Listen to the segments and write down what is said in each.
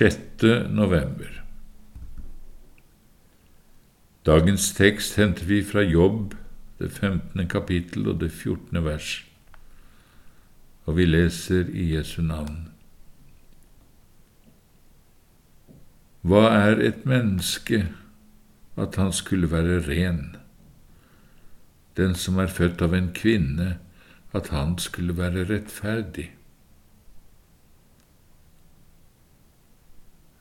6. november. Dagens tekst henter vi fra Jobb, det 15. kapittel og det 14. vers, og vi leser i Jesu navn. Hva er et menneske at han skulle være ren? Den som er født av en kvinne, at han skulle være rettferdig.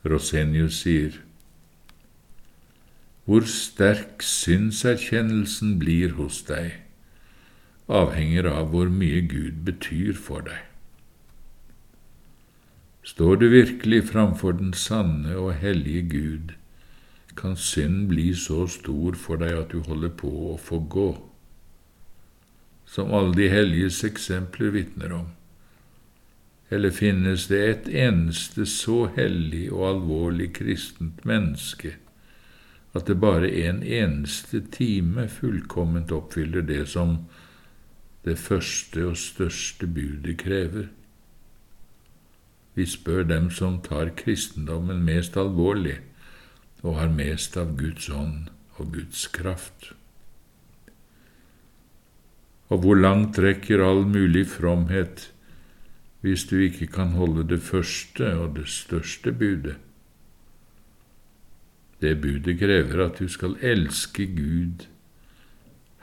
Rosenius sier, Hvor sterk synserkjennelsen blir hos deg, avhenger av hvor mye Gud betyr for deg. Står du virkelig framfor den sanne og hellige Gud, kan synd bli så stor for deg at du holder på å få gå, som alle de helliges eksempler vitner om. Eller finnes det et eneste så hellig og alvorlig kristent menneske at det bare en eneste time fullkomment oppfyller det som det første og største budet krever? Vi spør dem som tar kristendommen mest alvorlig og har mest av Guds ånd og Guds kraft. Og hvor langt rekker all mulig fromhet hvis du ikke kan holde det første og det største budet. Det budet krever at du skal elske Gud,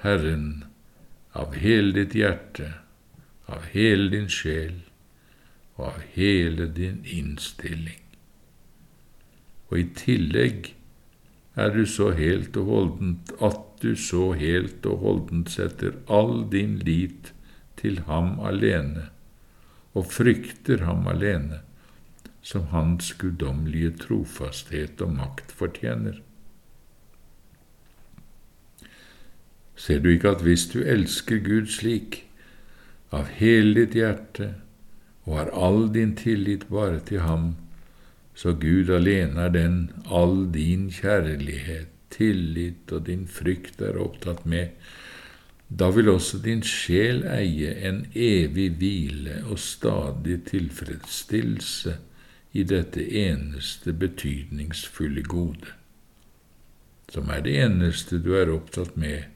Herren, av hele ditt hjerte, av hele din sjel og av hele din innstilling. Og i tillegg er du så helt og holdent at du så helt og holdent setter all din lit til Ham alene og frykter ham alene, som hans guddommelige trofasthet og makt fortjener. Ser du ikke at hvis du elsker Gud slik, av hele ditt hjerte, og har all din tillit bare til ham, så Gud alene er den all din kjærlighet, tillit og din frykt er opptatt med, da vil også din sjel eie en evig hvile og stadig tilfredsstillelse i dette eneste betydningsfulle gode, som er det eneste du er opptatt med,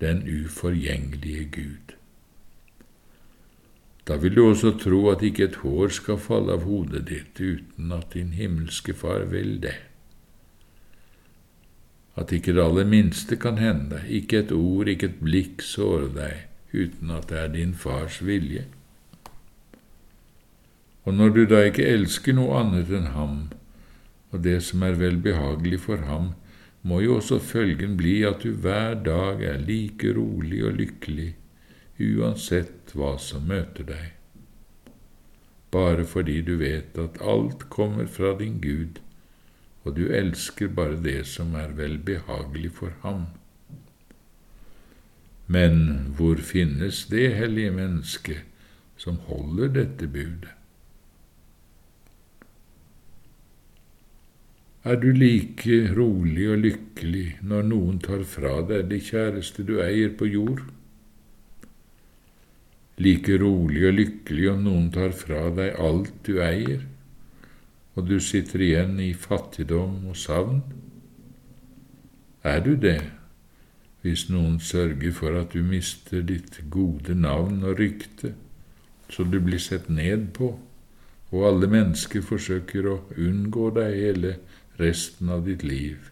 den uforgjengelige Gud. Da vil du også tro at ikke et hår skal falle av hodet ditt uten at din himmelske Far vil det at ikke det aller minste kan hende, ikke et ord, ikke et blikk såre deg, uten at det er din fars vilje. Og når du da ikke elsker noe annet enn ham, og det som er velbehagelig for ham, må jo også følgen bli at du hver dag er like rolig og lykkelig, uansett hva som møter deg, bare fordi du vet at alt kommer fra din Gud, og du elsker bare det som er velbehagelig for ham. Men hvor finnes det hellige menneske som holder dette budet? Er du like rolig og lykkelig når noen tar fra deg det kjæreste du eier på jord? Like rolig og lykkelig om noen tar fra deg alt du eier? Og du sitter igjen i fattigdom og savn? Er du det hvis noen sørger for at du mister ditt gode navn og rykte, så du blir sett ned på, og alle mennesker forsøker å unngå deg hele resten av ditt liv?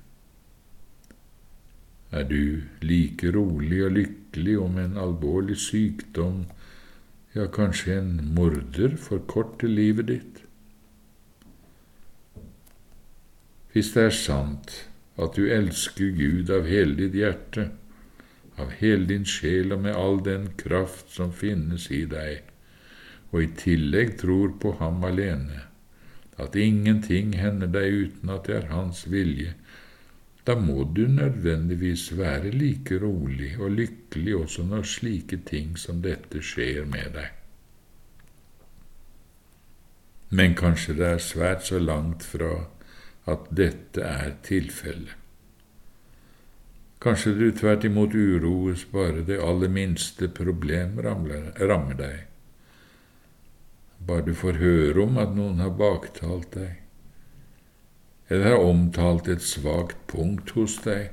Er du like rolig og lykkelig om en alvorlig sykdom, ja, kanskje en morder forkorter livet ditt? Hvis det er sant at du elsker Gud av hele ditt hjerte, av hele din sjel og med all den kraft som finnes i deg, og i tillegg tror på Ham alene, at ingenting hender deg uten at det er Hans vilje, da må du nødvendigvis være like rolig og lykkelig også når slike ting som dette skjer med deg. Men kanskje det er svært så langt fra at dette er tilfellet. Kanskje du tvert imot uroes bare det aller minste problem rammer deg. bare du får høre om at noen har baktalt deg, eller har omtalt et svakt punkt hos deg,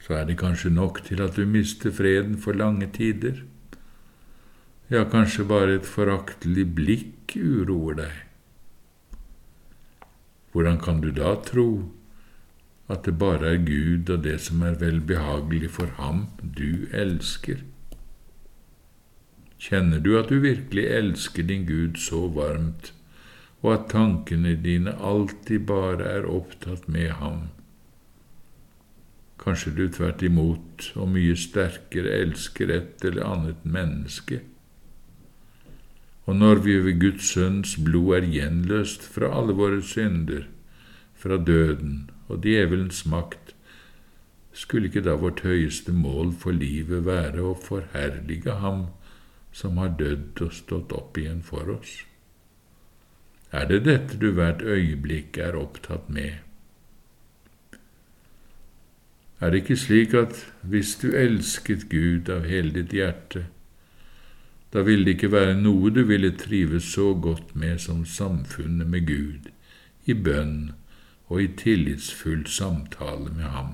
så er det kanskje nok til at du mister freden for lange tider. Ja, kanskje bare et foraktelig blikk uroer deg. Hvordan kan du da tro at det bare er Gud og det som er velbehagelig for ham, du elsker? Kjenner du at du virkelig elsker din Gud så varmt, og at tankene dine alltid bare er opptatt med ham? Kanskje du tvert imot og mye sterkere elsker et eller annet menneske? Og når vi ved Guds Sønns blod er gjenløst fra alle våre synder, fra døden og djevelens makt, skulle ikke da vårt høyeste mål for livet være å forherlige Ham som har dødd og stått opp igjen for oss? Er det dette du hvert øyeblikk er opptatt med? Er det ikke slik at hvis du elsket Gud av hele ditt hjerte, da ville det ikke være noe du ville trives så godt med som samfunnet med Gud, i bønn og i tillitsfull samtale med ham.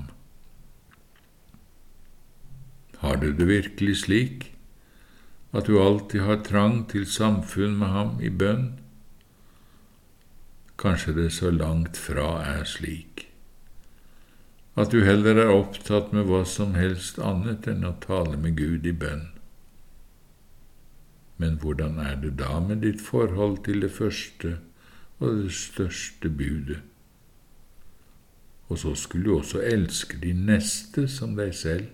Har du det virkelig slik at du alltid har trang til samfunn med ham i bønn? Kanskje det så langt fra er slik at du heller er opptatt med hva som helst annet enn å tale med Gud i bønn. Men hvordan er det da med ditt forhold til det første og det største budet? Og så skulle du også elske din neste som deg selv.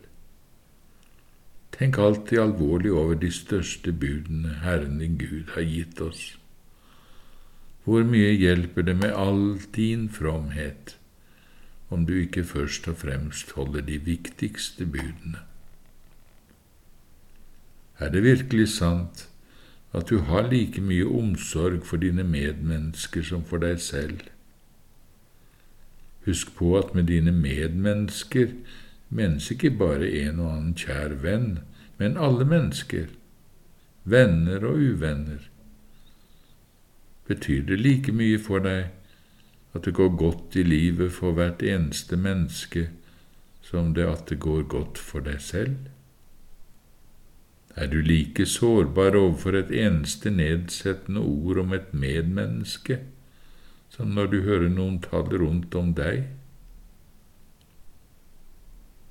Tenk alltid alvorlig over de største budene Herren din Gud har gitt oss. Hvor mye hjelper det med all din fromhet om du ikke først og fremst holder de viktigste budene? Er det virkelig sant at du har like mye omsorg for dine medmennesker som for deg selv. Husk på at med dine medmennesker menes ikke bare en og annen kjær venn, men alle mennesker, venner og uvenner. Betyr det like mye for deg at det går godt i livet for hvert eneste menneske som det at det går godt for deg selv? Er du like sårbar overfor et eneste nedsettende ord om et medmenneske som når du hører noen tale rundt om deg?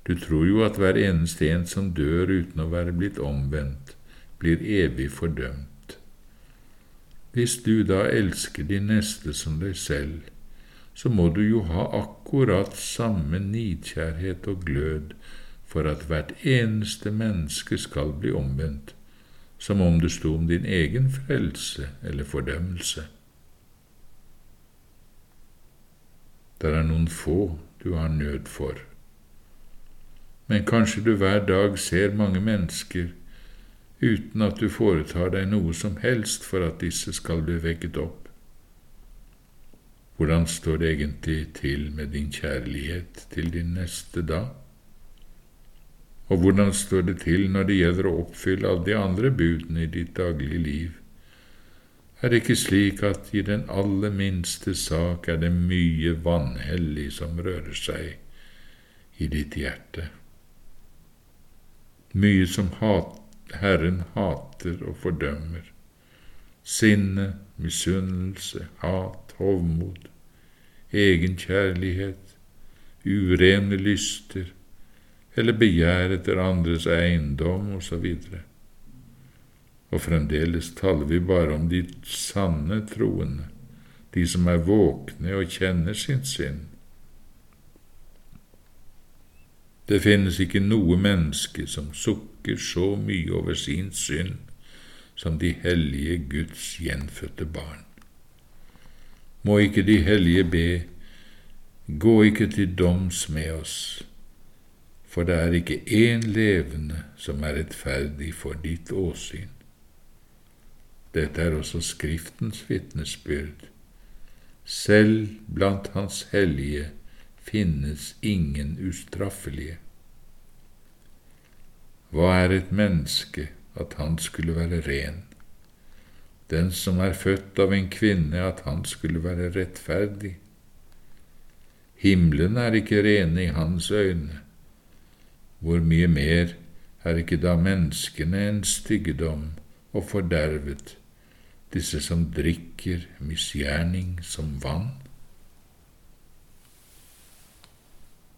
Du tror jo at hver eneste en som dør uten å være blitt omvendt, blir evig fordømt. Hvis du da elsker de neste som deg selv, så må du jo ha akkurat samme nidkjærhet og glød for at hvert eneste menneske skal bli omvendt, som om det sto om din egen frelse eller fordømmelse. Der er noen få du har nød for, men kanskje du hver dag ser mange mennesker uten at du foretar deg noe som helst for at disse skal bli vekket opp. Hvordan står det egentlig til med din kjærlighet til din neste da? Og hvordan står det til når det gjelder å oppfylle alle de andre budene i ditt daglige liv? Er det ikke slik at i den aller minste sak er det mye vanhellig som rører seg i ditt hjerte? Mye som hat, Herren hater og fordømmer. Sinne, misunnelse, hat, hovmod, egenkjærlighet, urene lyster, eller begjær etter andres eiendom osv. Og, og fremdeles taler vi bare om de sanne troende, de som er våkne og kjenner sin sinn. Det finnes ikke noe menneske som sukker så mye over sin synd som de hellige Guds gjenfødte barn. Må ikke de hellige be, gå ikke til doms med oss, for det er ikke én levende som er rettferdig for ditt åsyn. Dette er også Skriftens vitnesbyrd. Selv blant Hans hellige finnes ingen ustraffelige. Hva er et menneske at han skulle være ren? den som er født av en kvinne, at han skulle være rettferdig. Himmelen er ikke rene i hans øyne. Hvor mye mer er ikke da menneskene en styggedom og fordervet, disse som drikker misgjerning som vann?